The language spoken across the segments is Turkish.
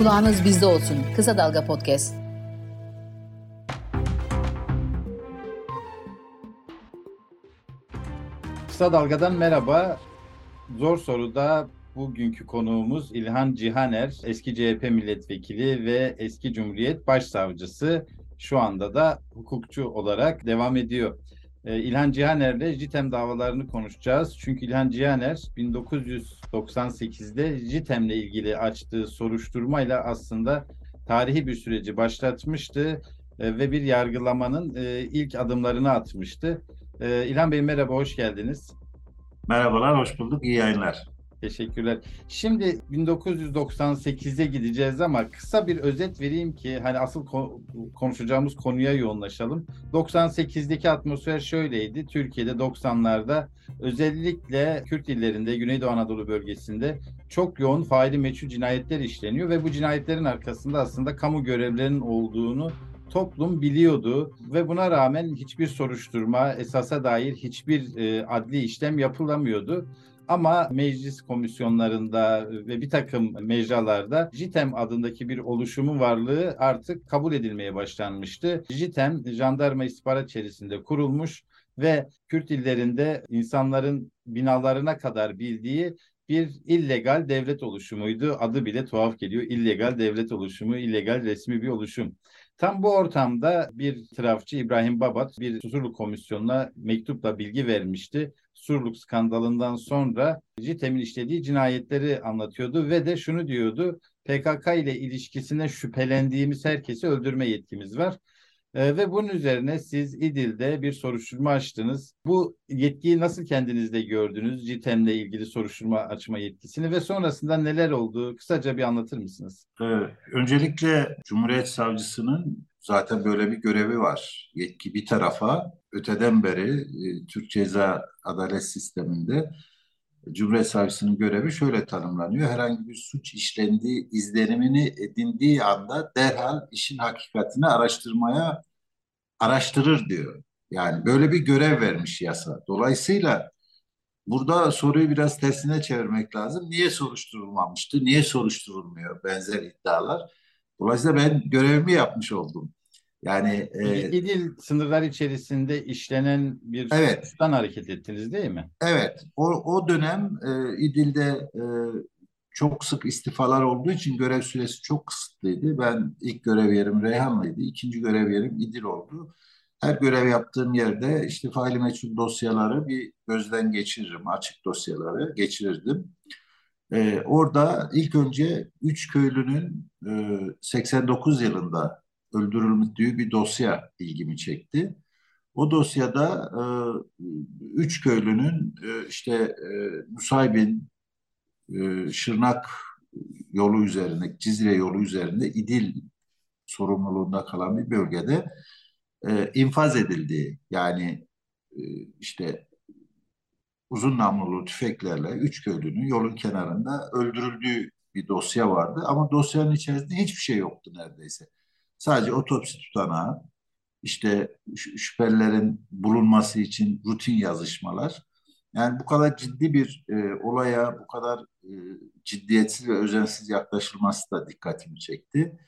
Kulağınız bizde olsun. Kısa Dalga Podcast. Kısa Dalga'dan merhaba. Zor soruda bugünkü konuğumuz İlhan Cihaner, eski CHP milletvekili ve eski Cumhuriyet Başsavcısı. Şu anda da hukukçu olarak devam ediyor. Ee, İlhan Cihaner'le JITEM davalarını konuşacağız. Çünkü İlhan Cihaner 1998'de JITEM'le ilgili açtığı soruşturmayla aslında tarihi bir süreci başlatmıştı e, ve bir yargılamanın e, ilk adımlarını atmıştı. E, İlhan Bey merhaba, hoş geldiniz. Merhabalar, hoş bulduk. İyi yayınlar. Teşekkürler. Şimdi 1998'e gideceğiz ama kısa bir özet vereyim ki hani asıl konuşacağımız konuya yoğunlaşalım. 98'deki atmosfer şöyleydi. Türkiye'de 90'larda özellikle Kürt illerinde, Güneydoğu Anadolu bölgesinde çok yoğun faili meçhul cinayetler işleniyor ve bu cinayetlerin arkasında aslında kamu görevlerinin olduğunu toplum biliyordu ve buna rağmen hiçbir soruşturma, esasa dair hiçbir e, adli işlem yapılamıyordu. Ama meclis komisyonlarında ve bir takım mecralarda JITEM adındaki bir oluşumun varlığı artık kabul edilmeye başlanmıştı. JITEM jandarma istihbarat içerisinde kurulmuş ve Kürt illerinde insanların binalarına kadar bildiği bir illegal devlet oluşumuydu. Adı bile tuhaf geliyor. İllegal devlet oluşumu, illegal resmi bir oluşum. Tam bu ortamda bir trafçı İbrahim Babat bir Susurluk Komisyonu'na mektupla bilgi vermişti. Surluk skandalından sonra JITEM'in işlediği cinayetleri anlatıyordu ve de şunu diyordu. PKK ile ilişkisine şüphelendiğimiz herkesi öldürme yetkimiz var. E, ve bunun üzerine siz İdil'de bir soruşturma açtınız. Bu yetkiyi nasıl kendinizde gördünüz? JITEM'le ilgili soruşturma açma yetkisini ve sonrasında neler oldu? Kısaca bir anlatır mısınız? Ee, öncelikle Cumhuriyet Savcısının zaten böyle bir görevi var. Yetki bir tarafa, öteden beri e, Türk Ceza Adalet Sistemi'nde Cumhuriyet Savcısının görevi şöyle tanımlanıyor. Herhangi bir suç işlendiği izlenimini edindiği anda derhal işin hakikatini araştırmaya araştırır diyor. Yani böyle bir görev vermiş yasa. Dolayısıyla burada soruyu biraz tersine çevirmek lazım. Niye soruşturulmamıştı? Niye soruşturulmuyor benzer iddialar? Dolayısıyla ben görevimi yapmış oldum. Yani e, İdil sınırlar içerisinde işlenen bir evet, suçtan hareket ettiniz değil mi? Evet. O, o dönem e, İdil'de e, çok sık istifalar olduğu için görev süresi çok kısıtlıydı. Ben ilk görev yerim Reyhanlı'ydı. İkinci görev yerim İdil oldu. Her görev yaptığım yerde işte faili meçhul dosyaları bir gözden geçiririm. Açık dosyaları geçirirdim. Ee, orada ilk önce üç köylünün e, 89 yılında öldürüldüğü bir dosya ilgimi çekti. O dosyada e, üç köylünün e, işte e, Nusaybin, e, Şırnak yolu üzerinde, Cizre yolu üzerinde İdil sorumluluğunda kalan bir bölgede e, infaz edildiği yani e, işte uzun namlulu tüfeklerle üç köylünün yolun kenarında öldürüldüğü bir dosya vardı. Ama dosyanın içerisinde hiçbir şey yoktu neredeyse. Sadece otopsi tutanağı, işte şüphelilerin bulunması için rutin yazışmalar. Yani bu kadar ciddi bir e, olaya bu kadar e, ciddiyetsiz ve özensiz yaklaşılması da dikkatimi çekti.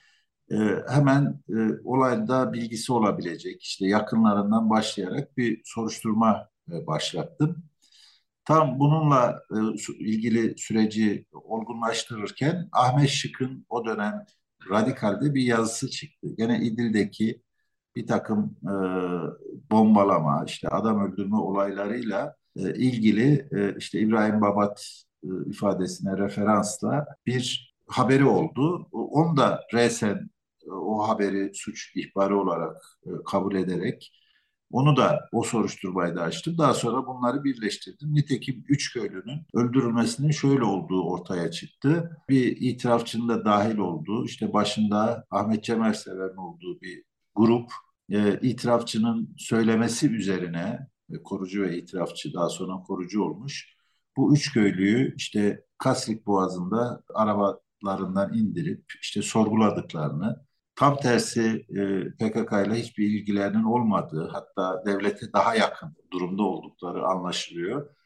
E, hemen e, olayda bilgisi olabilecek işte yakınlarından başlayarak bir soruşturma e, başlattım. Tam bununla e, ilgili süreci olgunlaştırırken Ahmet Şık'ın o dönem Radikal'de bir yazısı çıktı. Gene İdil'deki bir takım e, bombalama, işte adam öldürme olaylarıyla e, ilgili e, işte İbrahim Babat e, ifadesine referansla bir haberi oldu. Onu da resen o haberi suç ihbarı olarak kabul ederek onu da o soruşturmayı da açtım. Daha sonra bunları birleştirdim. Nitekim üç köylünün öldürülmesinin şöyle olduğu ortaya çıktı. Bir itirafçının da dahil olduğu, işte başında Ahmet Cemal Sever'in olduğu bir grup e, itirafçının söylemesi üzerine korucu ve itirafçı daha sonra korucu olmuş. Bu üç köylüyü işte Kasrik Boğazı'nda arabalarından indirip işte sorguladıklarını Tam tersi e, PKK ile hiçbir ilgilerinin olmadığı, hatta devlete daha yakın durumda oldukları anlaşılıyor.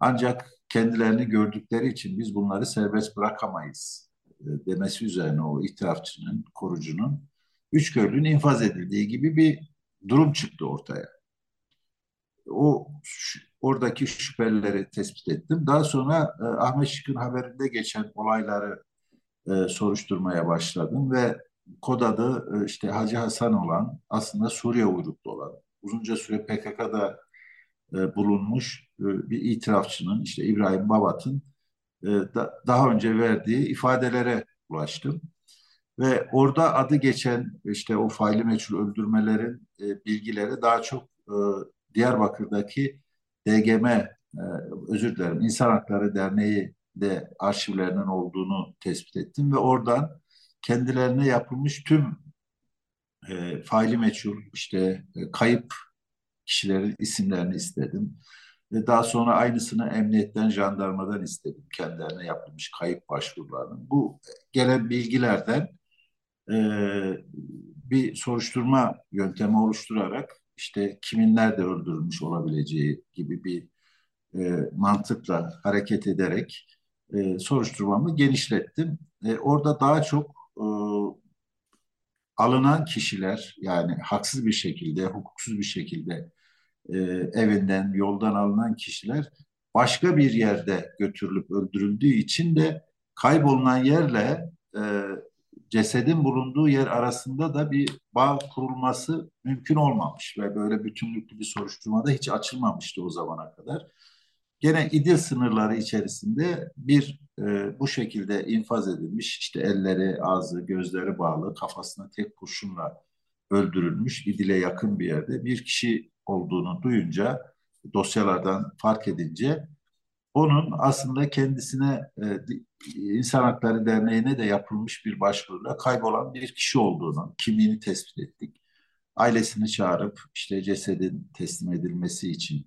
Ancak kendilerini gördükleri için biz bunları serbest bırakamayız e, demesi üzerine o itirafçının, korucunun üç körlüğün infaz edildiği gibi bir durum çıktı ortaya. O oradaki şüphelileri tespit ettim. Daha sonra e, Ahmet Şık'ın haberinde geçen olayları e, soruşturmaya başladım ve kod adı e, işte Hacı Hasan olan aslında Suriye uyruklu olan uzunca süre PKK'da e, bulunmuş e, bir itirafçının işte İbrahim Babat'ın e, da, daha önce verdiği ifadelere ulaştım. Ve orada adı geçen işte o faili meçhul öldürmelerin e, bilgileri daha çok e, Diyarbakır'daki DGM, e, özür dilerim İnsan Hakları Derneği de arşivlerinin olduğunu tespit ettim ve oradan kendilerine yapılmış tüm e, faili meçhul işte e, kayıp kişilerin isimlerini istedim. Ve daha sonra aynısını emniyetten, jandarmadan istedim. Kendilerine yapılmış kayıp başvurularının. Bu gelen bilgilerden e, bir soruşturma yöntemi oluşturarak işte kimin nerede öldürülmüş olabileceği gibi bir e, mantıkla hareket ederek e, soruşturmamı genişlettim. E, orada daha çok e, alınan kişiler yani haksız bir şekilde, hukuksuz bir şekilde e, evinden, yoldan alınan kişiler başka bir yerde götürülüp öldürüldüğü için de kaybolunan yerle e, cesedin bulunduğu yer arasında da bir bağ kurulması mümkün olmamış ve böyle bütünlüklü bir soruşturmada hiç açılmamıştı o zamana kadar. Gene İdil sınırları içerisinde bir e, bu şekilde infaz edilmiş, işte elleri, ağzı, gözleri bağlı, kafasına tek kurşunla öldürülmüş İdil'e yakın bir yerde bir kişi olduğunu duyunca, dosyalardan fark edince onun aslında kendisine e, İnsan Hakları Derneği'ne de yapılmış bir başvuruyla kaybolan bir kişi olduğunu, kimliğini tespit ettik. Ailesini çağırıp işte cesedin teslim edilmesi için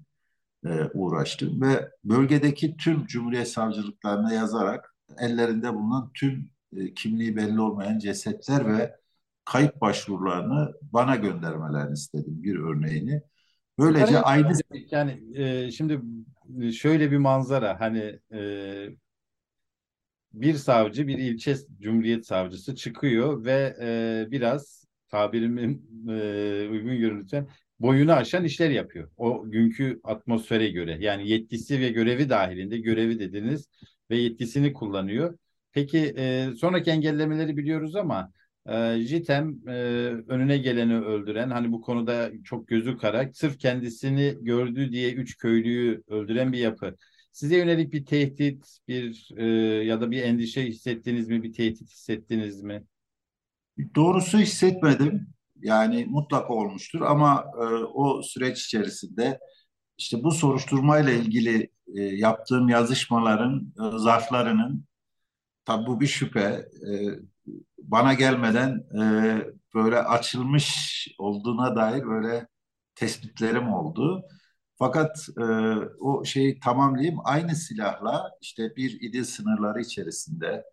e, uğraştım ve bölgedeki tüm Cumhuriyet savcılıklarına yazarak ellerinde bulunan tüm e, kimliği belli olmayan cesetler ve kayıp başvurularını bana göndermelerini istedim bir örneğini. Böylece aynı yani e, şimdi şöyle bir manzara hani e, bir savcı bir ilçe cumhuriyet savcısı çıkıyor ve e, biraz tabirimin e, uygun görünürsen boyunu aşan işler yapıyor. O günkü atmosfere göre yani yetkisi ve görevi dahilinde görevi dediniz ve yetkisini kullanıyor. Peki e, sonraki engellemeleri biliyoruz ama e, JITEM önüne geleni öldüren hani bu konuda çok gözü kara sırf kendisini gördü diye üç köylüyü öldüren bir yapı. Size yönelik bir tehdit bir e, ya da bir endişe hissettiniz mi bir tehdit hissettiniz mi? Doğrusu hissetmedim. Yani mutlaka olmuştur ama e, o süreç içerisinde işte bu soruşturmayla ilgili e, yaptığım yazışmaların zarflarının tabi bu bir şüphe bana gelmeden e, böyle açılmış olduğuna dair böyle tespitlerim oldu. Fakat e, o şeyi tamamlayayım aynı silahla işte bir İdil sınırları içerisinde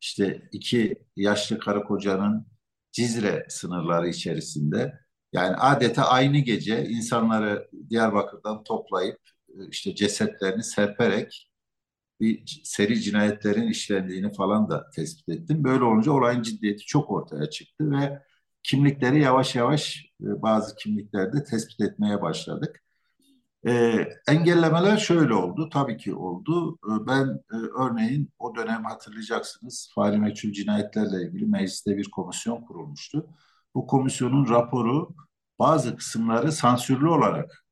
işte iki yaşlı karı kocanın Cizre sınırları içerisinde yani adeta aynı gece insanları Diyarbakır'dan toplayıp işte cesetlerini serperek bir seri cinayetlerin işlendiğini falan da tespit ettim. Böyle olunca olayın ciddiyeti çok ortaya çıktı ve kimlikleri yavaş yavaş e, bazı kimliklerde tespit etmeye başladık. E, engellemeler şöyle oldu, tabii ki oldu. E, ben e, örneğin o dönem hatırlayacaksınız, faili meçhul cinayetlerle ilgili mecliste bir komisyon kurulmuştu. Bu komisyonun raporu bazı kısımları sansürlü olarak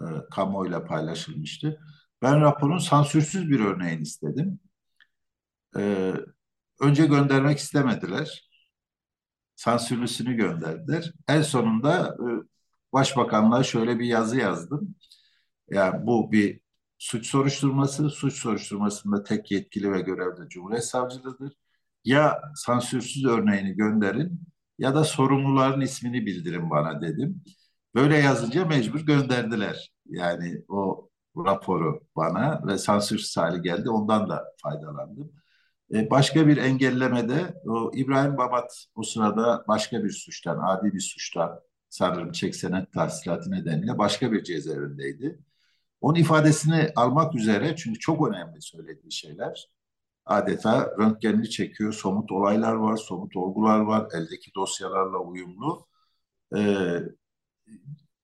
e, kamuoyuyla paylaşılmıştı. Ben raporun sansürsüz bir örneğini istedim. E, önce göndermek istemediler. Sansürlüsünü gönderdiler. En sonunda e, Başbakanlığa şöyle bir yazı yazdım. Yani bu bir suç soruşturması. Suç soruşturmasında tek yetkili ve görevli Cumhuriyet Savcılığıdır. Ya sansürsüz örneğini gönderin ya da sorumluların ismini bildirin bana dedim. Böyle yazınca mecbur gönderdiler. Yani o raporu bana ve sansürsüz hali geldi. Ondan da faydalandım. E, başka bir engellemede o İbrahim Babat o sırada başka bir suçtan, adi bir suçtan sanırım çek senet tahsilatı nedeniyle başka bir cezaevindeydi. Onun ifadesini almak üzere çünkü çok önemli söylediği şeyler. Adeta röntgenini çekiyor, somut olaylar var, somut olgular var, eldeki dosyalarla uyumlu. Ee,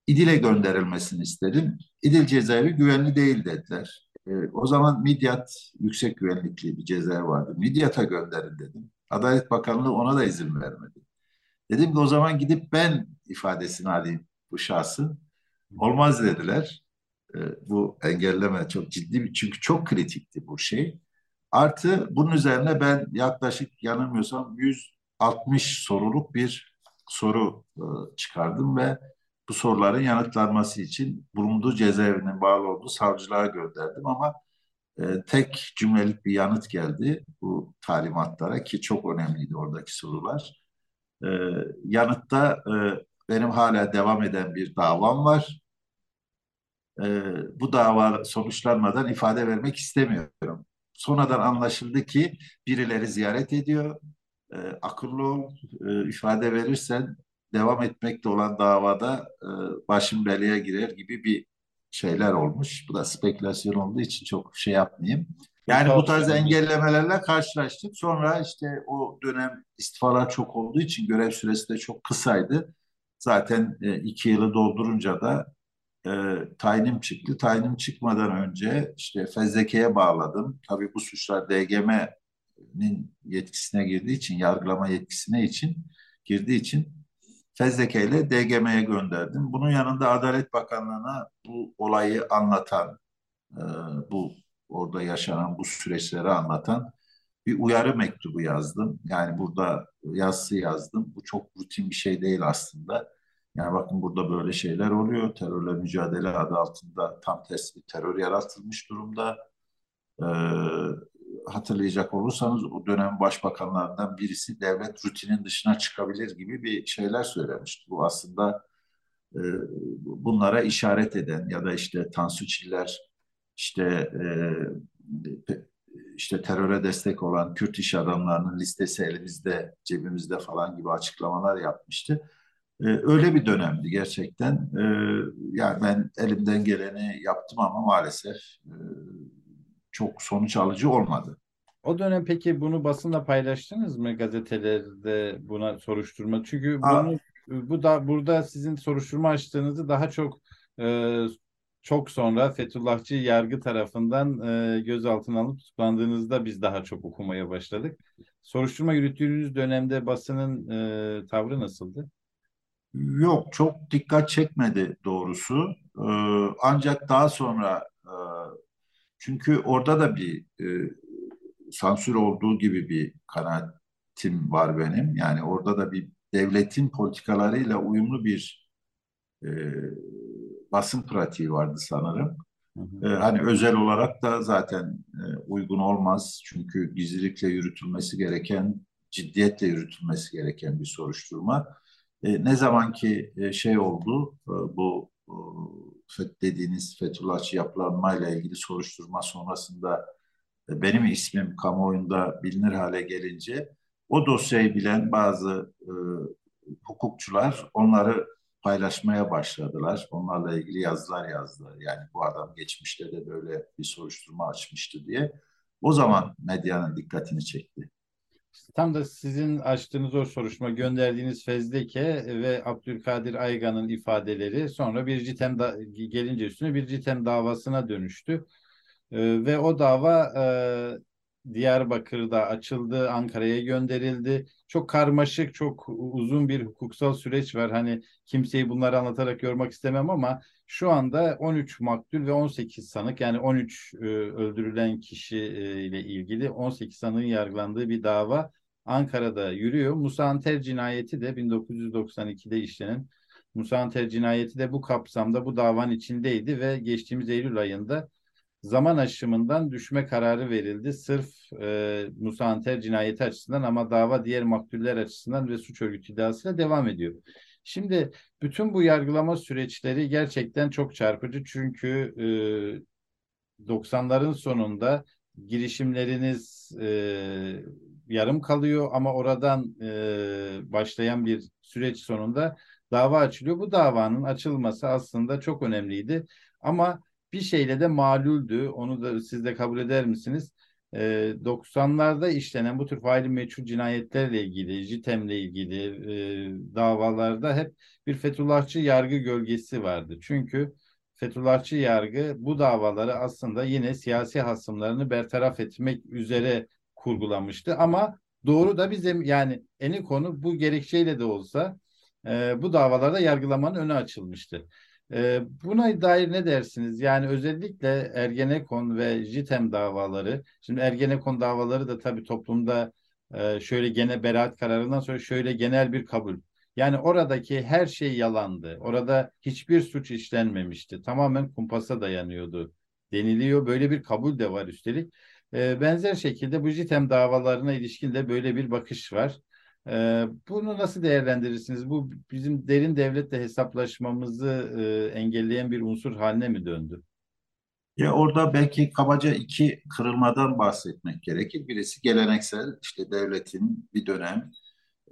İdil'e gönderilmesini istedim. İdil cezaevi güvenli değil dediler. E, o zaman Midyat yüksek güvenlikli bir cezaevi vardı. Midyat'a gönderin dedim. Adalet Bakanlığı ona da izin vermedi. Dedim ki o zaman gidip ben ifadesini alayım bu şahsın. Olmaz dediler. E, bu engelleme çok ciddi bir çünkü çok kritikti bu şey. Artı bunun üzerine ben yaklaşık yanılmıyorsam 160 soruluk bir soru e, çıkardım ve bu soruların yanıtlanması için bulunduğu cezaevinin bağlı olduğu savcılığa gönderdim ama e, tek cümlelik bir yanıt geldi bu talimatlara ki çok önemliydi oradaki sorular. E, yanıtta e, benim hala devam eden bir davam var. E, bu dava sonuçlanmadan ifade vermek istemiyorum. Sonradan anlaşıldı ki birileri ziyaret ediyor. E, akıllı ol, e, ifade verirsen devam etmekte olan davada e, başım belaya girer gibi bir şeyler olmuş. Bu da spekülasyon olduğu için çok şey yapmayayım. Yani bu tarz engellemelerle karşılaştık. Sonra işte o dönem istifalar çok olduğu için görev süresi de çok kısaydı. Zaten e, iki yılı doldurunca da e, tayinim çıktı. Tayinim çıkmadan önce işte fezlekeye bağladım. Tabii bu suçlar DGM'nin yetkisine girdiği için, yargılama yetkisine için girdiği için fezleke ile DGM'ye gönderdim. Bunun yanında Adalet Bakanlığı'na bu olayı anlatan, e, bu orada yaşanan bu süreçleri anlatan bir uyarı mektubu yazdım. Yani burada yazısı yazdım. Bu çok rutin bir şey değil aslında. Yani bakın burada böyle şeyler oluyor. Terörle mücadele adı altında tam tersi bir terör yaratılmış durumda. Ee, hatırlayacak olursanız o dönem başbakanlarından birisi devlet rutinin dışına çıkabilir gibi bir şeyler söylemişti. Bu aslında e, bunlara işaret eden ya da işte Tansu Çiller işte e, işte teröre destek olan Kürt iş adamlarının listesi elimizde, cebimizde falan gibi açıklamalar yapmıştı. Ee, öyle bir dönemdi gerçekten. Ee, yani ben elimden geleni yaptım ama maalesef e, çok sonuç alıcı olmadı. O dönem peki bunu basında paylaştınız mı gazetelerde buna soruşturma? Çünkü bunu, bu da burada sizin soruşturma açtığınızı daha çok e, çok sonra Fethullahçı yargı tarafından e, gözaltına alıp tutuklandığınızda biz daha çok okumaya başladık. Soruşturma yürüttüğünüz dönemde basının e, tavrı nasıldı? Yok, çok dikkat çekmedi doğrusu. E, ancak daha sonra e, çünkü orada da bir e, sansür olduğu gibi bir kanaatim var benim. Yani orada da bir devletin politikalarıyla uyumlu bir e, basın pratiği vardı sanırım. Hı hı. E, hani özel olarak da zaten e, uygun olmaz. Çünkü gizlilikle yürütülmesi gereken, ciddiyetle yürütülmesi gereken bir soruşturma. E, ne zaman ki e, şey oldu, e, bu e, dediğiniz Fethullahçı yapılanmayla ilgili soruşturma sonrasında e, benim ismim kamuoyunda bilinir hale gelince o dosyayı bilen bazı e, hukukçular onları paylaşmaya başladılar. Onlarla ilgili yazılar yazdılar. Yani bu adam geçmişte de böyle bir soruşturma açmıştı diye. O zaman medyanın dikkatini çekti. Tam da sizin açtığınız o soruşturma gönderdiğiniz fezleke ve Abdülkadir Aygan'ın ifadeleri sonra bir citem da, gelince üstüne bir citem davasına dönüştü. Ee, ve o dava e, Diyarbakır'da açıldı, Ankara'ya gönderildi. Çok karmaşık, çok uzun bir hukuksal süreç var. Hani kimseyi bunları anlatarak yormak istemem ama şu anda 13 maktul ve 18 sanık yani 13 e, öldürülen kişi e, ile ilgili 18 sanığın yargılandığı bir dava Ankara'da yürüyor. Musa Anter cinayeti de 1992'de işlenen Musa Anter cinayeti de bu kapsamda bu davanın içindeydi ve geçtiğimiz Eylül ayında zaman aşımından düşme kararı verildi. Sırf e, Musa Anter cinayeti açısından ama dava diğer maktuller açısından ve suç örgütü iddiasıyla devam ediyor. Şimdi bütün bu yargılama süreçleri gerçekten çok çarpıcı çünkü e, 90'ların sonunda girişimleriniz e, yarım kalıyor ama oradan e, başlayan bir süreç sonunda dava açılıyor. Bu davanın açılması aslında çok önemliydi ama bir şeyle de maluldü. Onu da siz de kabul eder misiniz? E, 90'larda işlenen bu tür faili meçhul cinayetlerle ilgili, JITEM'le ilgili e, davalarda hep bir Fethullahçı yargı gölgesi vardı. Çünkü Fethullahçı yargı bu davaları aslında yine siyasi hasımlarını bertaraf etmek üzere kurgulamıştı. Ama doğru da bizim yani eni konu bu gerekçeyle de olsa e, bu davalarda yargılamanın önü açılmıştı. E, buna dair ne dersiniz? Yani özellikle Ergenekon ve JITEM davaları, şimdi Ergenekon davaları da tabii toplumda e, şöyle gene beraat kararından sonra şöyle genel bir kabul. Yani oradaki her şey yalandı. Orada hiçbir suç işlenmemişti. Tamamen kumpasa dayanıyordu deniliyor. Böyle bir kabul de var üstelik. E, benzer şekilde bu JITEM davalarına ilişkin de böyle bir bakış var. E, bunu nasıl değerlendirirsiniz? Bu bizim derin devletle hesaplaşmamızı e, engelleyen bir unsur haline mi döndü? Ya orada belki kabaca iki kırılmadan bahsetmek gerekir. Birisi geleneksel işte devletin bir dönem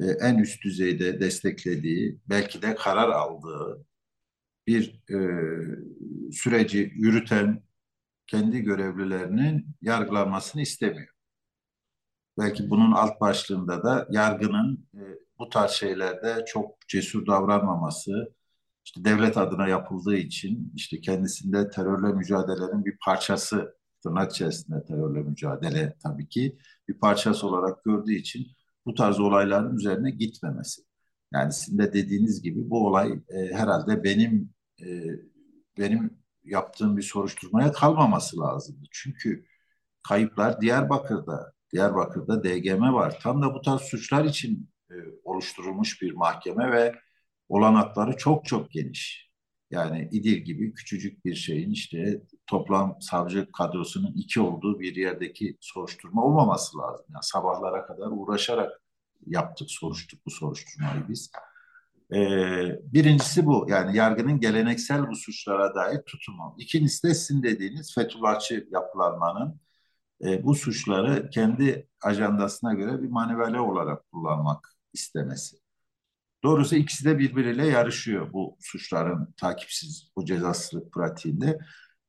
e, en üst düzeyde desteklediği, belki de karar aldığı bir e, süreci yürüten kendi görevlilerinin yargılanmasını istemiyor. Belki bunun alt başlığında da yargının e, bu tarz şeylerde çok cesur davranmaması, işte devlet adına yapıldığı için işte kendisinde terörle mücadelenin bir parçası, tırnak içerisinde terörle mücadele tabii ki bir parçası olarak gördüğü için bu tarz olayların üzerine gitmemesi. Yani sizin de dediğiniz gibi bu olay e, herhalde benim e, benim yaptığım bir soruşturmaya kalmaması lazımdı. Çünkü kayıplar Diyarbakır'da, Diyarbakır'da DGM var. Tam da bu tarz suçlar için e, oluşturulmuş bir mahkeme ve olanakları çok çok geniş. Yani İdil gibi küçücük bir şeyin işte toplam savcı kadrosunun iki olduğu bir yerdeki soruşturma olmaması lazım. Yani sabahlara kadar uğraşarak yaptık, soruştuk bu soruşturmayı biz. Ee, birincisi bu. Yani yargının geleneksel bu suçlara dair tutumu. İkincisi de sizin dediğiniz Fethullahçı yapılanmanın e, bu suçları kendi ajandasına göre bir manivele olarak kullanmak istemesi. Doğrusu ikisi de birbiriyle yarışıyor bu suçların takipsiz, bu cezasızlık pratiğinde.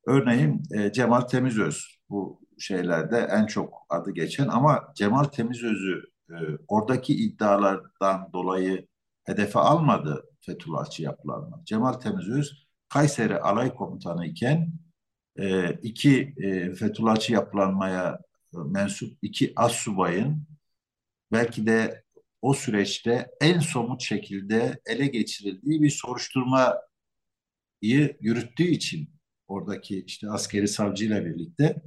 Örneğin e, Cemal Temizöz bu şeylerde en çok adı geçen ama Cemal Temizöz'ü e, oradaki iddialardan dolayı hedefe almadı Fethullahçı yapılanma. Cemal Temizöz Kayseri Alay Komutanı iken e, iki e, Fethullahçı yapılanmaya mensup iki assubayın belki de o süreçte en somut şekilde ele geçirildiği bir soruşturmayı yürüttüğü için oradaki işte askeri savcıyla birlikte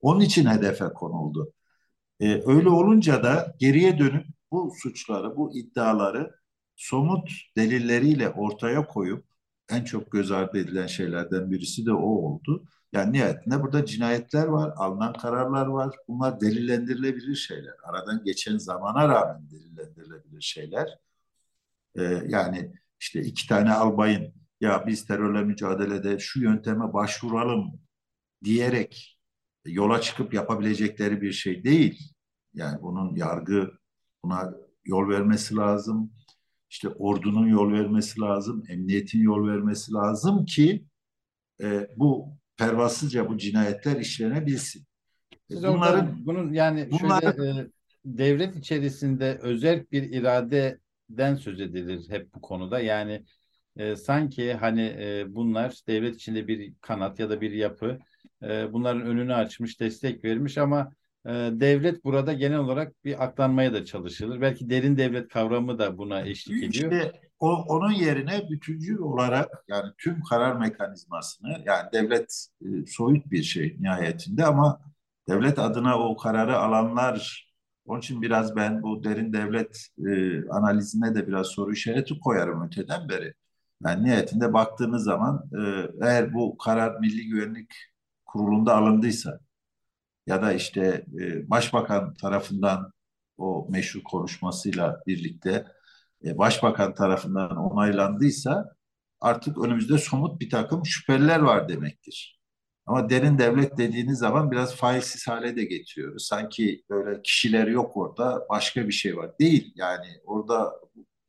onun için hedefe konuldu. Ee, öyle olunca da geriye dönüp bu suçları, bu iddiaları somut delilleriyle ortaya koyup en çok göz ardı edilen şeylerden birisi de o oldu. Yani nihayetinde burada cinayetler var, alınan kararlar var. Bunlar delillendirilebilir şeyler. Aradan geçen zamana rağmen delillendirilebilir şeyler. Ee, yani işte iki tane albayın ya biz terörle mücadelede şu yönteme başvuralım diyerek yola çıkıp yapabilecekleri bir şey değil. Yani bunun yargı buna yol vermesi lazım. İşte ordunun yol vermesi lazım, emniyetin yol vermesi lazım ki e, bu pervasızca bu cinayetler işlenebilsin. Siz Bunların bunun yani bunlar, şöyle e, devlet içerisinde özel bir iradeden söz edilir hep bu konuda. Yani e, sanki hani e, bunlar devlet içinde bir kanat ya da bir yapı e, bunların önünü açmış, destek vermiş ama e, devlet burada genel olarak bir aklanmaya da çalışılır. Belki derin devlet kavramı da buna eşlik ediyor. İşte o, onun yerine bütüncül olarak yani tüm karar mekanizmasını yani devlet e, soyut bir şey nihayetinde ama devlet adına o kararı alanlar onun için biraz ben bu derin devlet e, analizine de biraz soru işareti koyarım öteden beri. Yani nihayetinde baktığınız zaman e, eğer bu karar Milli Güvenlik Kurulu'nda alındıysa ya da işte e, başbakan tarafından o meşhur konuşmasıyla birlikte e, başbakan tarafından onaylandıysa artık önümüzde somut bir takım şüpheliler var demektir. Ama derin devlet dediğiniz zaman biraz failsiz hale de getiriyoruz. Sanki böyle kişiler yok orada başka bir şey var. Değil yani orada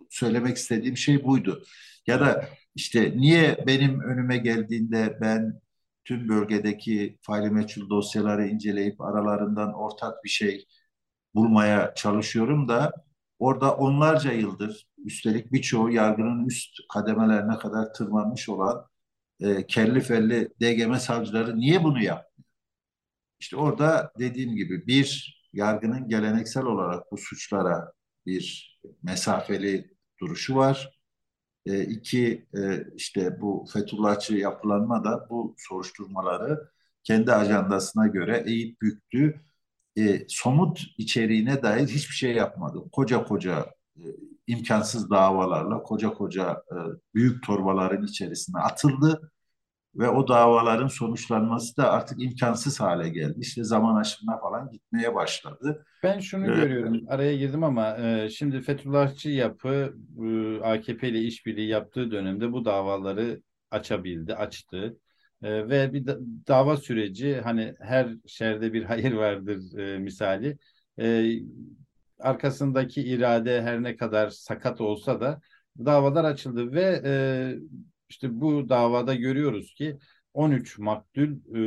söylemek istediğim şey buydu. Ya da işte niye benim önüme geldiğinde ben tüm bölgedeki faili meçhul dosyaları inceleyip aralarından ortak bir şey bulmaya çalışıyorum da orada onlarca yıldır üstelik birçoğu yargının üst kademelerine kadar tırmanmış olan e, kelli felli DGM savcıları niye bunu yapmıyor? İşte orada dediğim gibi bir yargının geleneksel olarak bu suçlara bir mesafeli duruşu var. E, iki e, işte bu Fethullahçı yapılanma da bu soruşturmaları kendi ajandasına göre eğip büktü. E, somut içeriğine dair hiçbir şey yapmadı. Koca koca e, imkansız davalarla koca koca e, büyük torbaların içerisine atıldı ve o davaların sonuçlanması da artık imkansız hale geldi. İşte zaman aşımına falan gitmeye başladı. Ben şunu ee, görüyorum, araya girdim ama e, şimdi Fethullahçı yapı e, AKP ile işbirliği yaptığı dönemde bu davaları açabildi, açtı. E, ve bir da, dava süreci hani her şerde bir hayır vardır e, misali. E, arkasındaki irade her ne kadar sakat olsa da davalar açıldı ve e, işte bu davada görüyoruz ki 13 maktul e,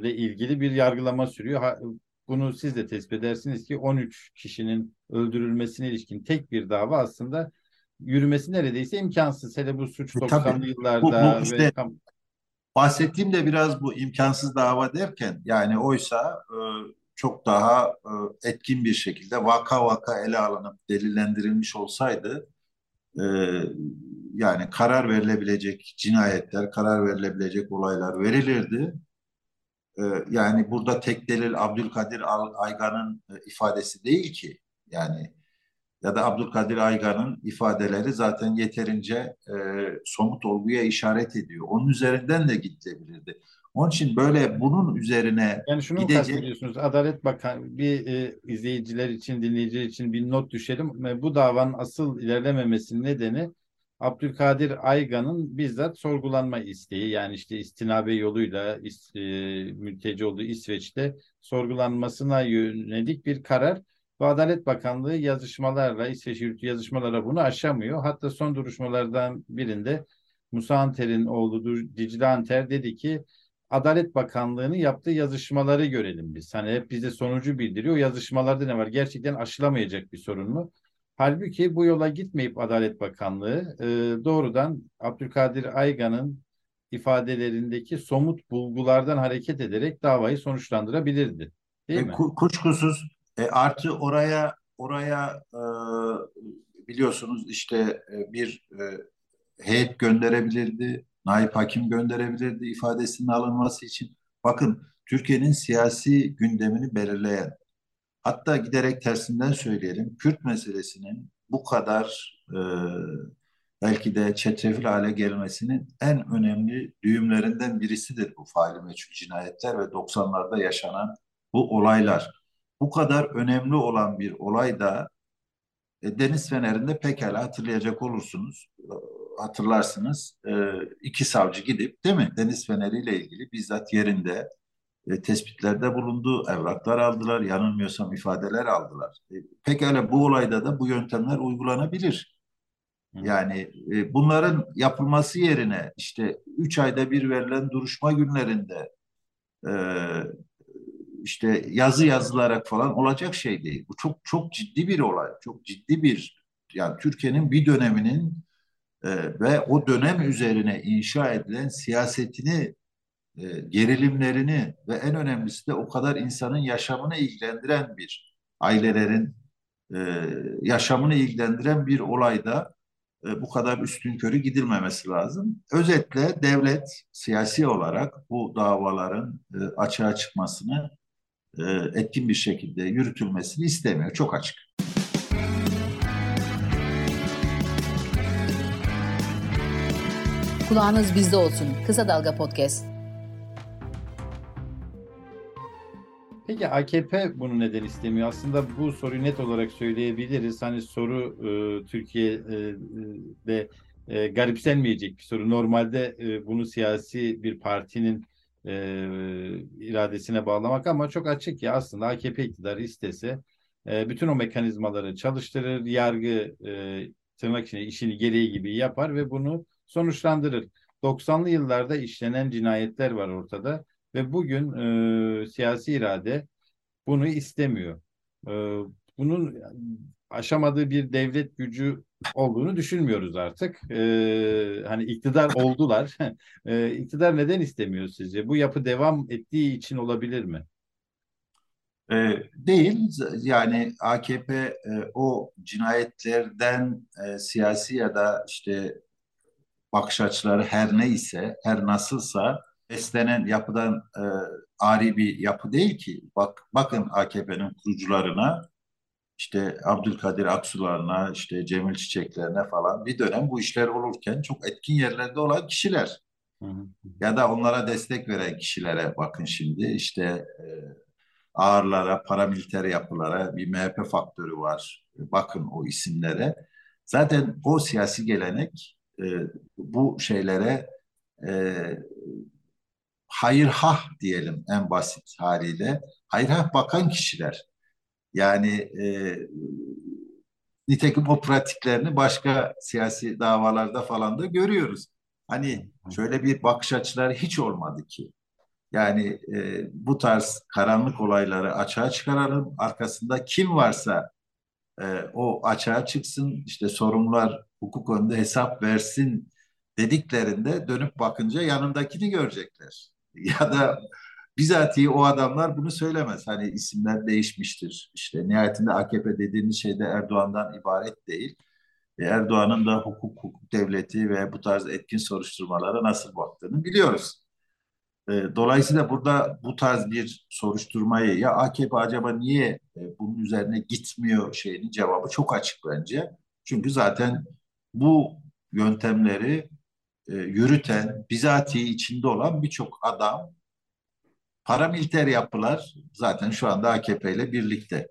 ile ilgili bir yargılama sürüyor. Ha, bunu siz de tespit edersiniz ki 13 kişinin öldürülmesine ilişkin tek bir dava aslında yürümesi neredeyse imkansız. Hele bu suç 90'lı e, yıllarda bu, bu işte, ve bahsettiğim de biraz bu imkansız dava derken yani oysa e, çok daha e, etkin bir şekilde vaka vaka ele alınıp delillendirilmiş olsaydı e, yani karar verilebilecek cinayetler, karar verilebilecek olaylar verilirdi. E, yani burada tek delil Abdülkadir Aygan'ın e, ifadesi değil ki. Yani ya da Abdülkadir Aygan'ın ifadeleri zaten yeterince e, somut olguya işaret ediyor. Onun üzerinden de gidilebilirdi. Onun için böyle bunun üzerine yani şunu gidecek... kastediyorsunuz Adalet Bakan bir e, izleyiciler için dinleyiciler için bir not düşelim. E, bu davanın asıl ilerlememesinin nedeni Abdülkadir Aygan'ın bizzat sorgulanma isteği yani işte istinabe yoluyla is, e, mülteci olduğu İsveç'te sorgulanmasına yönelik bir karar ve Adalet Bakanlığı yazışmalarla İsveç yürütü yazışmalara bunu aşamıyor. Hatta son duruşmalardan birinde Musa Anter'in oğlu Dicle Anter dedi ki Adalet Bakanlığı'nın yaptığı yazışmaları görelim biz. Hani hep bize sonucu bildiriyor. Yazışmalarda ne var? Gerçekten aşılamayacak bir sorun mu? Halbuki bu yola gitmeyip Adalet Bakanlığı e, doğrudan Abdülkadir Aygan'ın ifadelerindeki somut bulgulardan hareket ederek davayı sonuçlandırabilirdi. Değil e, mi? Kuşkusuz e, artı oraya oraya e, biliyorsunuz işte e, bir e, heyet gönderebilirdi naip hakim gönderebilirdi ifadesinin alınması için. Bakın Türkiye'nin siyasi gündemini belirleyen, hatta giderek tersinden söyleyelim, Kürt meselesinin bu kadar e, belki de çetrefil hale gelmesinin en önemli düğümlerinden birisidir bu faili meçhul cinayetler ve 90'larda yaşanan bu olaylar. Bu kadar önemli olan bir olay da e, Deniz Fener'inde pekala hatırlayacak olursunuz hatırlarsınız e, iki savcı gidip değil mi Deniz Feneri ile ilgili bizzat yerinde e, tespitlerde bulundu, evraklar aldılar, yanılmıyorsam ifadeler aldılar. E, pekala bu olayda da bu yöntemler uygulanabilir. Yani e, bunların yapılması yerine işte üç ayda bir verilen duruşma günlerinde e, işte yazı yazılarak falan olacak şey değil. Bu çok çok ciddi bir olay, çok ciddi bir yani Türkiye'nin bir döneminin e, ve o dönem üzerine inşa edilen siyasetini, e, gerilimlerini ve en önemlisi de o kadar insanın yaşamını ilgilendiren bir ailelerin e, yaşamını ilgilendiren bir olayda e, bu kadar üstün körü gidilmemesi lazım. Özetle devlet siyasi olarak bu davaların e, açığa çıkmasını e, etkin bir şekilde yürütülmesini istemiyor. Çok açık. Kulağınız bizde olsun. Kısa Dalga Podcast. Peki AKP bunu neden istemiyor? Aslında bu soruyu net olarak söyleyebiliriz. Hani soru e, Türkiye'de e, garipsenmeyecek bir soru. Normalde e, bunu siyasi bir partinin e, iradesine bağlamak ama çok açık ya aslında AKP iktidarı istese e, bütün o mekanizmaları çalıştırır, yargı e, tırnak içinde işini gereği gibi yapar ve bunu sonuçlandırır. 90'lı yıllarda işlenen cinayetler var ortada ve bugün e, siyasi irade bunu istemiyor. E, bunun aşamadığı bir devlet gücü olduğunu düşünmüyoruz artık. E, hani iktidar oldular. e, iktidar neden istemiyor sizce? Bu yapı devam ettiği için olabilir mi? E, değil. Yani AKP e, o cinayetlerden e, siyasi ya da işte bakış açıları her neyse, her nasılsa beslenen yapıdan e, ari bir yapı değil ki. Bak bakın AKP'nin kurucularına işte Abdülkadir Aksularına, işte Cemil Çiçeklerine falan bir dönem bu işler olurken çok etkin yerlerde olan kişiler. Hı hı. Ya da onlara destek veren kişilere bakın şimdi işte e, ağırlara, paramiliter yapılara bir MHP faktörü var. Bakın o isimlere. Zaten o siyasi gelenek e, bu şeylere e, hayırhah diyelim en basit haliyle. Hayırhah bakan kişiler. Yani e, nitekim o pratiklerini başka siyasi davalarda falan da görüyoruz. Hani şöyle bir bakış açıları hiç olmadı ki. Yani e, bu tarz karanlık olayları açığa çıkaralım. Arkasında kim varsa e, o açığa çıksın. İşte sorumlular hukuk önünde hesap versin dediklerinde dönüp bakınca yanındakini görecekler. Ya da bizatihi o adamlar bunu söylemez. Hani isimler değişmiştir. İşte nihayetinde AKP dediğimiz şey de Erdoğan'dan ibaret değil. E, Erdoğan'ın da hukuk, hukuk devleti ve bu tarz etkin soruşturmalara nasıl baktığını biliyoruz. E, dolayısıyla burada bu tarz bir soruşturmayı ya AKP acaba niye e, bunun üzerine gitmiyor şeyinin cevabı çok açık bence. Çünkü zaten bu yöntemleri yürüten, bizatihi içinde olan birçok adam paramiliter yapılar zaten şu anda AKP ile birlikte.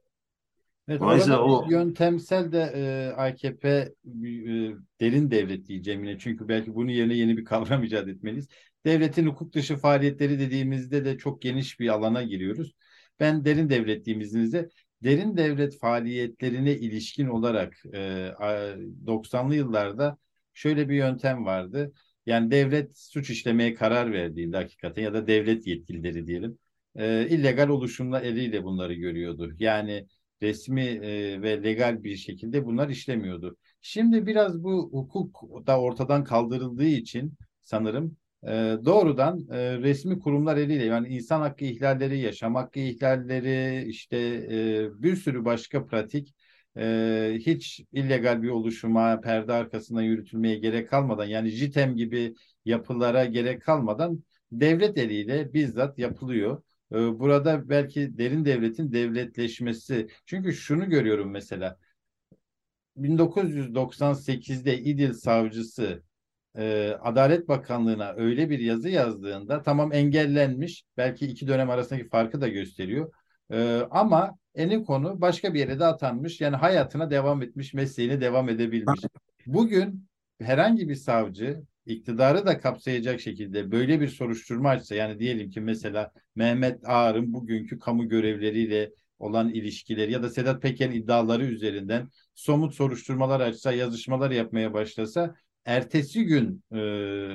Evet, Dolayısıyla o yöntemsel de e, AKP e, derin devlet diyeceğim yine çünkü belki bunun yerine yeni bir kavram icat etmeliyiz. Devletin hukuk dışı faaliyetleri dediğimizde de çok geniş bir alana giriyoruz. Ben derin devlet dediğimizde derin devlet faaliyetlerine ilişkin olarak e, 90'lı yıllarda şöyle bir yöntem vardı yani devlet suç işlemeye karar verdiğinde hakikaten ya da devlet yetkilileri diyelim e, illegal oluşumla eliyle bunları görüyordu. Yani resmi e, ve legal bir şekilde bunlar işlemiyordu. Şimdi biraz bu hukuk da ortadan kaldırıldığı için sanırım e, doğrudan e, resmi kurumlar eliyle yani insan hakkı ihlalleri, yaşam hakkı ihlalleri, işte e, bir sürü başka pratik e, hiç illegal bir oluşuma, perde arkasında yürütülmeye gerek kalmadan yani JITEM gibi yapılara gerek kalmadan devlet eliyle bizzat yapılıyor. E, burada belki derin devletin devletleşmesi. Çünkü şunu görüyorum mesela 1998'de İdil savcısı Adalet Bakanlığı'na öyle bir yazı yazdığında tamam engellenmiş. Belki iki dönem arasındaki farkı da gösteriyor. Ama konu başka bir yere de atanmış. Yani hayatına devam etmiş, mesleğine devam edebilmiş. Bugün herhangi bir savcı iktidarı da kapsayacak şekilde böyle bir soruşturma açsa yani diyelim ki mesela Mehmet Ağar'ın bugünkü kamu görevleriyle olan ilişkileri ya da Sedat Peker'in iddiaları üzerinden somut soruşturmalar açsa, yazışmalar yapmaya başlasa ertesi gün e,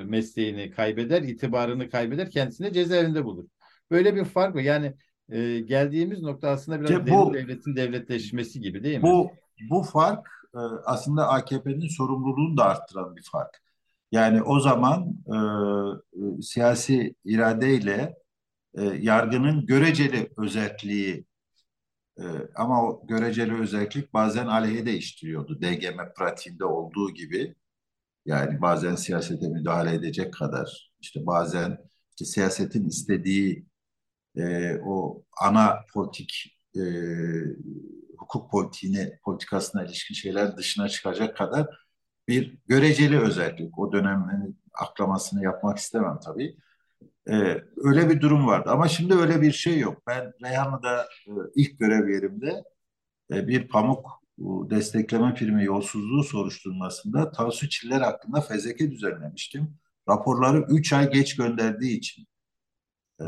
mesleğini kaybeder, itibarını kaybeder, kendisini cezaevinde bulur. Böyle bir fark var. Yani e, geldiğimiz nokta aslında biraz işte bu, devletin devletleşmesi gibi değil mi? Bu bu fark e, aslında AKP'nin sorumluluğunu da arttıran bir fark. Yani o zaman e, e, siyasi iradeyle e, yargının göreceli özelliği e, ama o göreceli özellik bazen aleyhe değiştiriyordu. DGM pratiğinde olduğu gibi. Yani bazen siyasete müdahale edecek kadar işte bazen işte siyasetin istediği e, o ana politik e, hukuk politiğine, politikasına ilişkin şeyler dışına çıkacak kadar bir göreceli özellik. O dönemin aklamasını yapmak istemem tabii. Ee, öyle bir durum vardı. Ama şimdi öyle bir şey yok. Ben Reyhanlı'da e, ilk görev yerimde e, bir pamuk e, destekleme primi yolsuzluğu soruşturmasında Tansu Çiller hakkında fezleke düzenlemiştim. Raporları 3 ay geç gönderdiği için. E,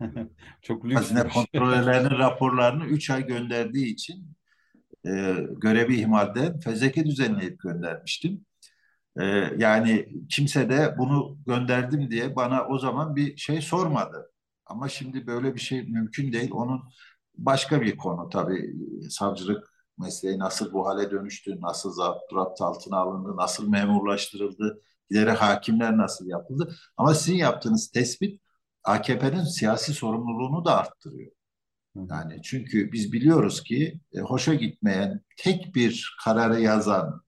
Çok lüks. Hazine kontrolörlerinin raporlarını 3 ay gönderdiği için e, görevi ihmalden fezleke düzenleyip göndermiştim. Ee, yani kimse de bunu gönderdim diye bana o zaman bir şey sormadı. Ama şimdi böyle bir şey mümkün değil. Onun başka bir konu tabii savcılık mesleği nasıl bu hale dönüştü, nasıl zapt altına alındı, nasıl memurlaştırıldı, ileri hakimler nasıl yapıldı. Ama sizin yaptığınız tespit AKP'nin siyasi sorumluluğunu da arttırıyor. Yani çünkü biz biliyoruz ki e, hoşa gitmeyen tek bir kararı yazan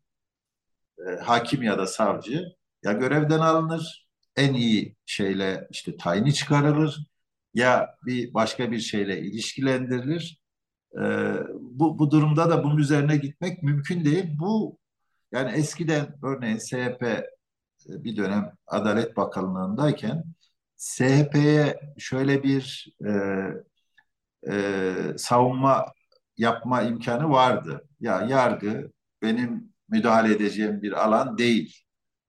e, hakim ya da savcı ya görevden alınır, en iyi şeyle işte tayini çıkarılır ya bir başka bir şeyle ilişkilendirilir. E, bu, bu durumda da bunun üzerine gitmek mümkün değil. Bu yani eskiden örneğin SHP e, bir dönem Adalet Bakanlığı'ndayken SHP'ye şöyle bir e, e, savunma yapma imkanı vardı. Ya yargı benim müdahale edeceğim bir alan değil.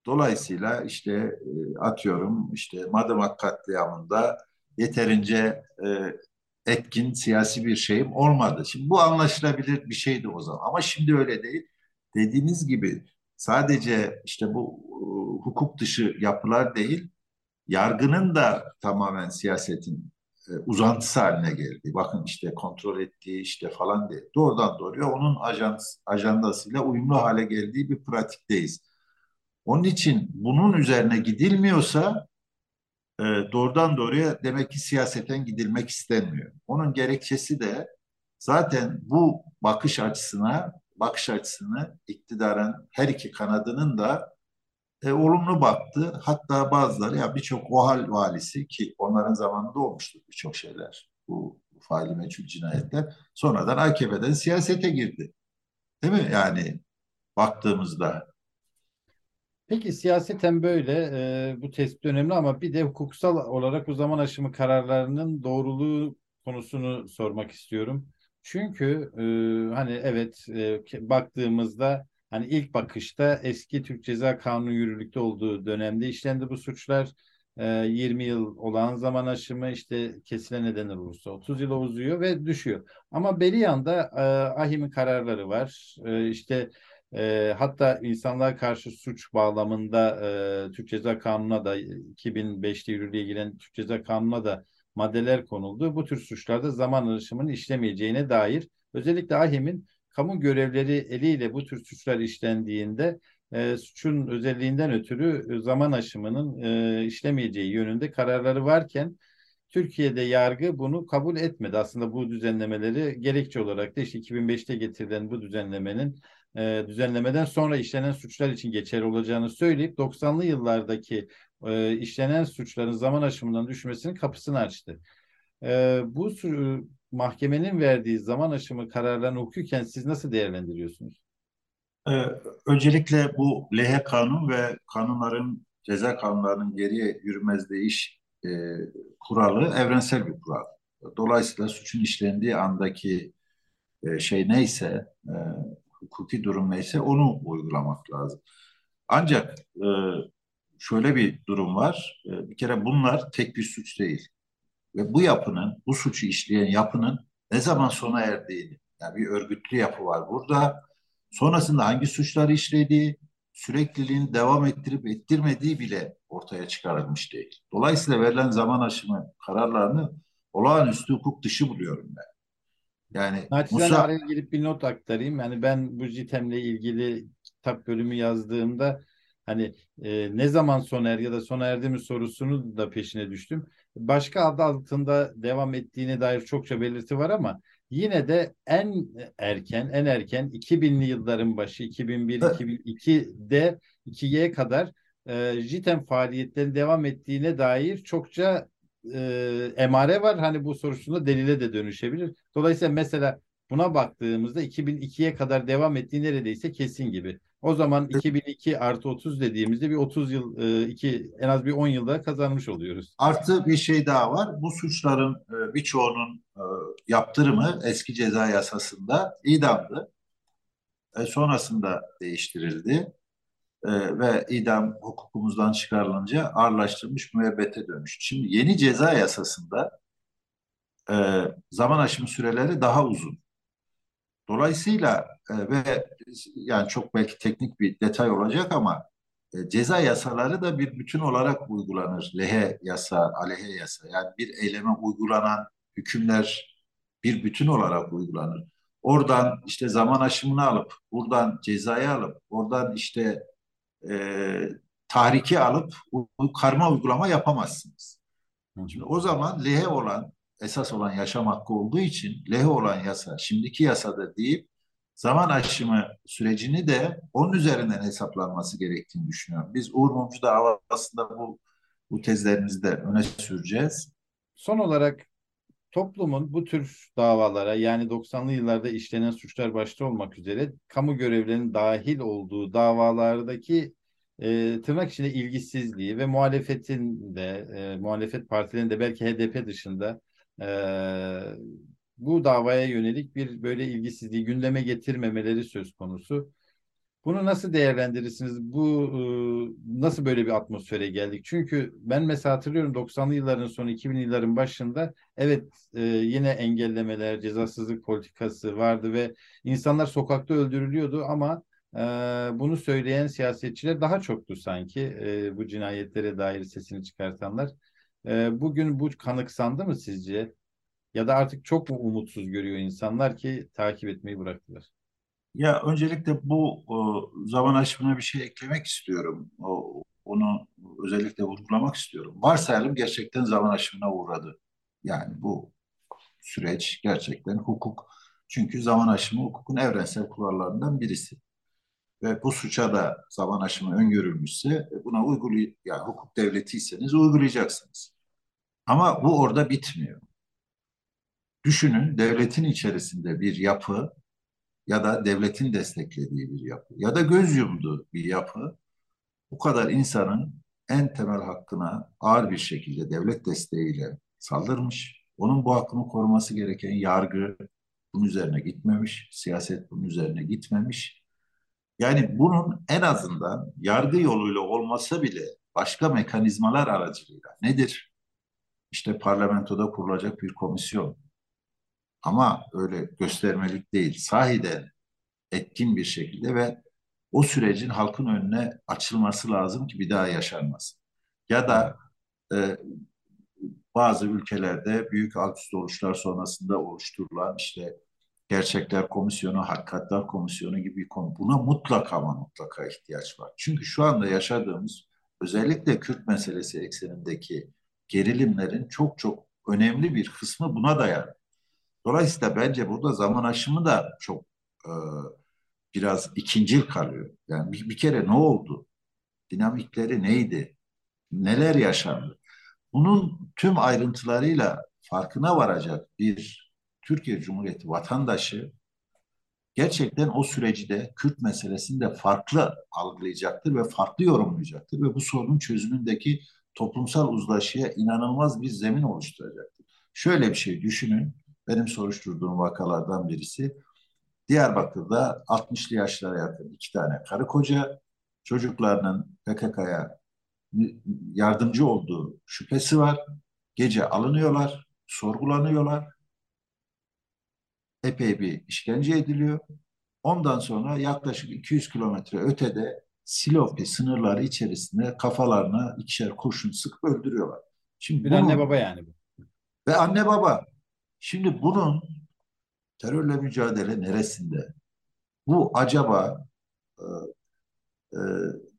Dolayısıyla işte e, atıyorum işte Madımak katliamında yeterince e, etkin siyasi bir şeyim olmadı. Şimdi bu anlaşılabilir bir şeydi o zaman ama şimdi öyle değil. Dediğiniz gibi sadece işte bu e, hukuk dışı yapılar değil, yargının da tamamen siyasetin e, uzantısı haline geldi. Bakın işte kontrol ettiği işte falan diye. Doğrudan doğruya onun ajans, ajandasıyla uyumlu hale geldiği bir pratikteyiz. Onun için bunun üzerine gidilmiyorsa e, doğrudan doğruya demek ki siyaseten gidilmek istenmiyor. Onun gerekçesi de zaten bu bakış açısına bakış açısını iktidarın her iki kanadının da e, olumlu baktı. Hatta bazıları ya birçok OHAL valisi ki onların zamanında olmuştu birçok şeyler. Bu faili meçhul cinayetler. Sonradan AKP'den siyasete girdi. Değil mi? Yani baktığımızda. Peki siyaseten böyle e, bu tespit önemli ama bir de hukuksal olarak bu zaman aşımı kararlarının doğruluğu konusunu sormak istiyorum. Çünkü e, hani evet e, baktığımızda hani ilk bakışta eski Türk Ceza Kanunu yürürlükte olduğu dönemde işlendi bu suçlar. E, 20 yıl olan zaman aşımı işte kesilen nedenler olursa 30 yıla uzuyor ve düşüyor. Ama beri yanda e, ahimi kararları var. E, işte e, hatta insanlığa karşı suç bağlamında e, Türk Ceza Kanunu'na da 2005'te yürürlüğe giren Türk Ceza Kanunu'na da maddeler konuldu. Bu tür suçlarda zaman aşımının işlemeyeceğine dair özellikle AHİM'in kamu görevleri eliyle bu tür suçlar işlendiğinde e, suçun özelliğinden ötürü zaman aşımının e, işlemeyeceği yönünde kararları varken Türkiye'de yargı bunu kabul etmedi. Aslında bu düzenlemeleri gerekçe olarak da işte 2005'te getirilen bu düzenlemenin e, düzenlemeden sonra işlenen suçlar için geçerli olacağını söyleyip 90'lı yıllardaki e, işlenen suçların zaman aşımından düşmesinin kapısını açtı. E, bu mahkemenin verdiği zaman aşımı kararlarını okurken siz nasıl değerlendiriyorsunuz? Ee, öncelikle bu lehe kanun ve kanunların ceza kanunlarının geriye yürümezliği iş e, kuralı evrensel bir kural. Dolayısıyla suçun işlendiği andaki e, şey neyse, e, hukuki durum neyse onu uygulamak lazım. Ancak e, şöyle bir durum var. E, bir kere bunlar tek bir suç değil. Ve bu yapının, bu suçu işleyen yapının ne zaman sona erdiğini, yani bir örgütlü yapı var burada. Sonrasında hangi suçları işlediği, sürekliliğini devam ettirip ettirmediği bile ortaya çıkarılmış değil. Dolayısıyla verilen zaman aşımı kararlarını olağanüstü hukuk dışı buluyorum ben. Yani Naçizane Musa... araya girip bir not aktarayım. Yani ben bu JITEM'le ilgili kitap bölümü yazdığımda hani e, ne zaman sona er ya da sona erdi mi sorusunu da peşine düştüm. Başka adı altında devam ettiğine dair çokça belirti var ama yine de en erken en erken 2000'li yılların başı 2001-2002'de 2'ye kadar e, JITEM faaliyetlerinin devam ettiğine dair çokça e, emare var. Hani bu sorusunda delile de dönüşebilir. Dolayısıyla mesela buna baktığımızda 2002'ye kadar devam ettiği neredeyse kesin gibi. O zaman 2002 artı 30 dediğimizde bir 30 yıl, e, iki, en az bir 10 yılda kazanmış oluyoruz. Artı bir şey daha var. Bu suçların e, birçoğunun e, yaptırımı eski ceza yasasında idamdı. Sonrasında değiştirildi. Ve idam hukukumuzdan çıkarılınca ağırlaştırılmış müebbete dönüştü. Şimdi yeni ceza yasasında zaman aşımı süreleri daha uzun. Dolayısıyla e, ve yani çok belki teknik bir detay olacak ama e, ceza yasaları da bir bütün olarak uygulanır. Lehe yasa, aleyhe yasa. Yani bir eyleme uygulanan hükümler bir bütün olarak uygulanır. Oradan işte zaman aşımını alıp, buradan cezayı alıp, oradan işte e, tahriki alıp karma uygulama yapamazsınız. Şimdi o zaman lehe olan, esas olan yaşam hakkı olduğu için lehe olan yasa, şimdiki yasada deyip zaman aşımı sürecini de onun üzerinden hesaplanması gerektiğini düşünüyorum. Biz Uğur Mumcu davasında bu, bu tezlerimizde öne süreceğiz. Son olarak toplumun bu tür davalara yani 90'lı yıllarda işlenen suçlar başta olmak üzere kamu görevlerinin dahil olduğu davalardaki e, tırnak içinde ilgisizliği ve muhalefetin de e, muhalefet partilerinin de belki HDP dışında bu davaya yönelik bir böyle ilgisizliği gündeme getirmemeleri söz konusu. Bunu nasıl değerlendirirsiniz? Bu nasıl böyle bir atmosfere geldik? Çünkü ben mesela hatırlıyorum 90'lı yılların sonu 2000'li yılların başında evet yine engellemeler, cezasızlık politikası vardı ve insanlar sokakta öldürülüyordu ama bunu söyleyen siyasetçiler daha çoktu sanki bu cinayetlere dair sesini çıkartanlar. Bugün bu kanıksandı mı sizce? Ya da artık çok mu umutsuz görüyor insanlar ki takip etmeyi bıraktılar? Ya öncelikle bu o, zaman aşımına bir şey eklemek istiyorum. O, onu özellikle vurgulamak istiyorum. Varsayalım gerçekten zaman aşımına uğradı. Yani bu süreç gerçekten hukuk. Çünkü zaman aşımı hukukun evrensel kurallarından birisi. Ve bu suça da zaman aşımı öngörülmüşse buna uygulay yani hukuk devletiyseniz uygulayacaksınız. Ama bu orada bitmiyor. Düşünün devletin içerisinde bir yapı ya da devletin desteklediği bir yapı ya da göz yumduğu bir yapı bu kadar insanın en temel hakkına ağır bir şekilde devlet desteğiyle saldırmış. Onun bu hakkını koruması gereken yargı bunun üzerine gitmemiş, siyaset bunun üzerine gitmemiş. Yani bunun en azından yargı yoluyla olmasa bile başka mekanizmalar aracılığıyla nedir? İşte parlamentoda kurulacak bir komisyon, ama öyle göstermelik değil. Sahiden etkin bir şekilde ve o sürecin halkın önüne açılması lazım ki bir daha yaşanmasın. Ya da e, bazı ülkelerde büyük altüstü oluşlar sonrasında oluşturulan işte Gerçekler Komisyonu, Hakikatler Komisyonu gibi konu. Buna mutlaka ama mutlaka ihtiyaç var. Çünkü şu anda yaşadığımız özellikle Kürt meselesi eksenindeki gerilimlerin çok çok önemli bir kısmı buna dayanıyor. Dolayısıyla bence burada zaman aşımı da çok e, biraz ikincil kalıyor. Yani bir, bir kere ne oldu? Dinamikleri neydi? Neler yaşandı? Bunun tüm ayrıntılarıyla farkına varacak bir Türkiye Cumhuriyeti vatandaşı gerçekten o süreci de Kürt meselesini de farklı algılayacaktır ve farklı yorumlayacaktır ve bu sorunun çözümündeki toplumsal uzlaşıya inanılmaz bir zemin oluşturacaktır. Şöyle bir şey düşünün benim soruşturduğum vakalardan birisi. Diyarbakır'da 60'lı yaşlara yakın iki tane karı koca çocuklarının PKK'ya yardımcı olduğu şüphesi var. Gece alınıyorlar, sorgulanıyorlar. Epey bir işkence ediliyor. Ondan sonra yaklaşık 200 kilometre ötede Silopi sınırları içerisinde kafalarına ikişer kurşun sıkıp öldürüyorlar. Şimdi bir bunu, anne baba yani bu. Ve anne baba Şimdi bunun terörle mücadele neresinde? Bu acaba e, e,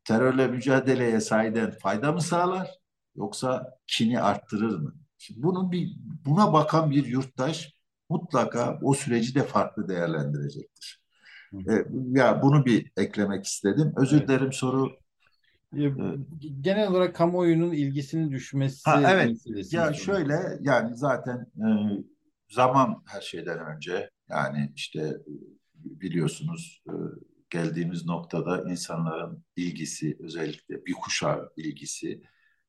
terörle mücadeleye sahiden fayda mı sağlar yoksa kini arttırır mı? Şimdi bunun bir buna bakan bir yurttaş mutlaka o süreci de farklı değerlendirecektir. E, ya bunu bir eklemek istedim. Özür evet. dilerim soru e, genel olarak kamuoyunun ilgisinin düşmesi ha, evet ya şöyle yani zaten e, zaman her şeyden önce yani işte biliyorsunuz e, geldiğimiz noktada insanların ilgisi özellikle bir kuşağı ilgisi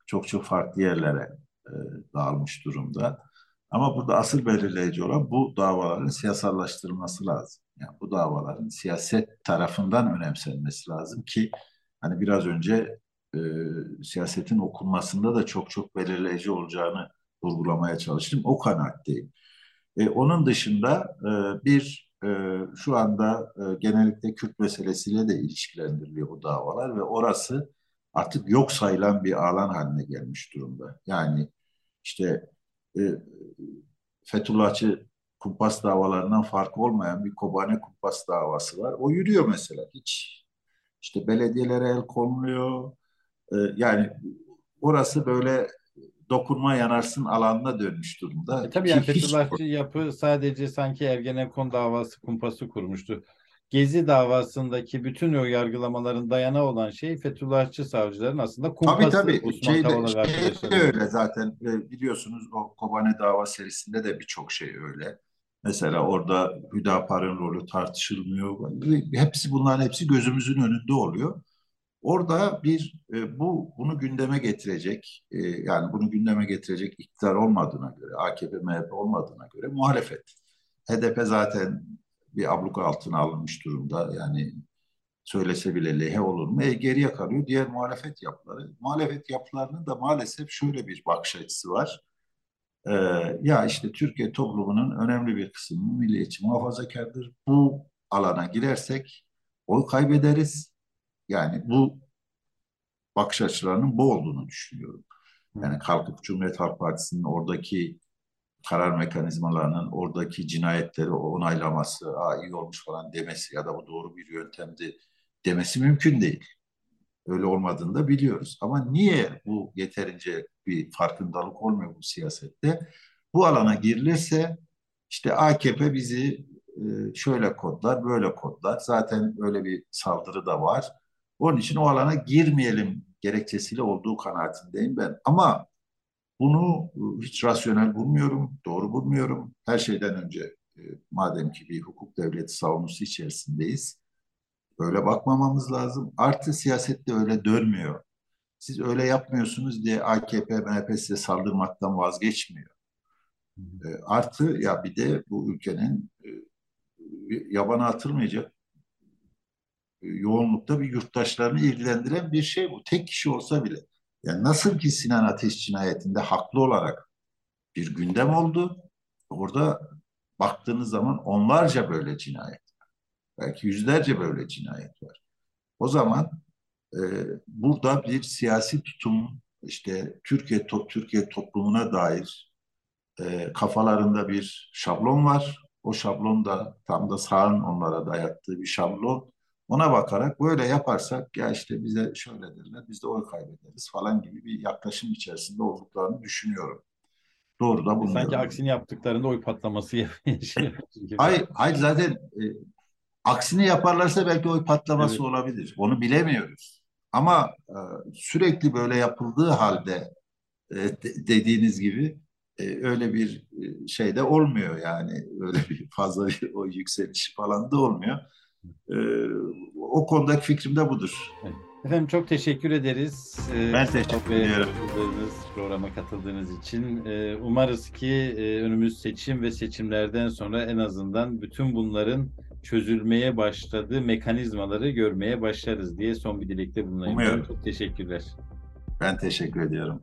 çok çok farklı yerlere e, dağılmış durumda. Ama burada asıl belirleyici olan bu davaların siyasallaştırılması lazım. Yani bu davaların siyaset tarafından önemsenmesi lazım ki hani biraz önce e, siyasetin okunmasında da çok çok belirleyici olacağını vurgulamaya çalıştım. O kanaatteyim. E, onun dışında e, bir e, şu anda e, genellikle Kürt meselesiyle de ilişkilendiriliyor bu davalar ve orası artık yok sayılan bir alan haline gelmiş durumda. Yani işte e, Fethullahçı kumpas davalarından farkı olmayan bir Kobane kumpas davası var. O yürüyor mesela hiç. İşte belediyelere el konuluyor. E, yani orası böyle dokunma yanarsın alanına dönmüş durumda. E, tabii yani Fethullahçı yapı sadece sanki Ergenekon davası kumpası kurmuştu. Gezi davasındaki bütün o yargılamaların dayanağı olan şey Fethullahçı savcıların aslında kumpası. Tabii tabii. Şey de, şey de öyle zaten biliyorsunuz o Kobane dava serisinde de birçok şey öyle. Mesela orada Hüdapar'ın rolü tartışılmıyor. Hepsi bunların hepsi gözümüzün önünde oluyor. Orada bir e, bu bunu gündeme getirecek e, yani bunu gündeme getirecek iktidar olmadığına göre AKP MHP olmadığına göre muhalefet. HDP zaten bir abluk altına alınmış durumda. Yani söylese bile lehe olur mu? E, geriye kalıyor diğer muhalefet yapıları. Muhalefet yapılarının da maalesef şöyle bir bakış açısı var. Ee, ya işte Türkiye toplumunun önemli bir kısmı milliyetçi muhafazakardır. Bu alana girersek oy kaybederiz. Yani bu bakış açılarının bu olduğunu düşünüyorum. Yani kalkıp Cumhuriyet Halk Partisi'nin oradaki karar mekanizmalarının oradaki cinayetleri onaylaması, Aa, iyi olmuş falan demesi ya da bu doğru bir yöntemdi demesi mümkün değil. Öyle olmadığını da biliyoruz. Ama niye bu yeterince bir farkındalık olmuyor bu siyasette? Bu alana girilirse işte AKP bizi e, şöyle kodlar, böyle kodlar. Zaten öyle bir saldırı da var. Onun için o alana girmeyelim gerekçesiyle olduğu kanaatindeyim ben. Ama bunu e, hiç rasyonel bulmuyorum, doğru bulmuyorum. Her şeyden önce e, madem ki bir hukuk devleti savunusu içerisindeyiz, öyle bakmamamız lazım. Artı siyasette öyle dönmüyor. Siz öyle yapmıyorsunuz diye AKP, MHP size saldırmaktan vazgeçmiyor. E, artı ya bir de bu ülkenin yabana atılmayacak yoğunlukta bir yurttaşlarını ilgilendiren bir şey bu. Tek kişi olsa bile. Yani nasıl ki Sinan Ateş cinayetinde haklı olarak bir gündem oldu. Orada baktığınız zaman onlarca böyle cinayet var. Belki yüzlerce böyle cinayet var. O zaman e, burada bir siyasi tutum işte Türkiye to Türkiye toplumuna dair e, kafalarında bir şablon var. O şablon da tam da sağın onlara dayattığı bir şablon. Ona bakarak böyle yaparsak ya işte bize şöyle derler biz de oy kaybederiz falan gibi bir yaklaşım içerisinde olduklarını düşünüyorum. Doğru da bunu. Sanki aksini yaptıklarında oy patlaması yaşıyor. hayır, hayır zaten e, aksini yaparlarsa belki oy patlaması evet. olabilir. Onu bilemiyoruz. Ama e, sürekli böyle yapıldığı halde e, de, dediğiniz gibi e, öyle bir e, şey de olmuyor yani. Öyle bir fazla o yükseliş falan da olmuyor. E, o konudaki fikrim de budur. Efendim çok teşekkür ederiz. Ee, ben teşekkür ederim. Programa katıldığınız için. Ee, umarız ki e, önümüz seçim ve seçimlerden sonra en azından bütün bunların çözülmeye başladığı mekanizmaları görmeye başlarız diye son bir dilekte bulunayım. Umuyorum. Çok teşekkürler. Ben teşekkür ediyorum.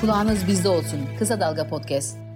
Kulağınız bizde olsun. Kısa Dalga Podcast.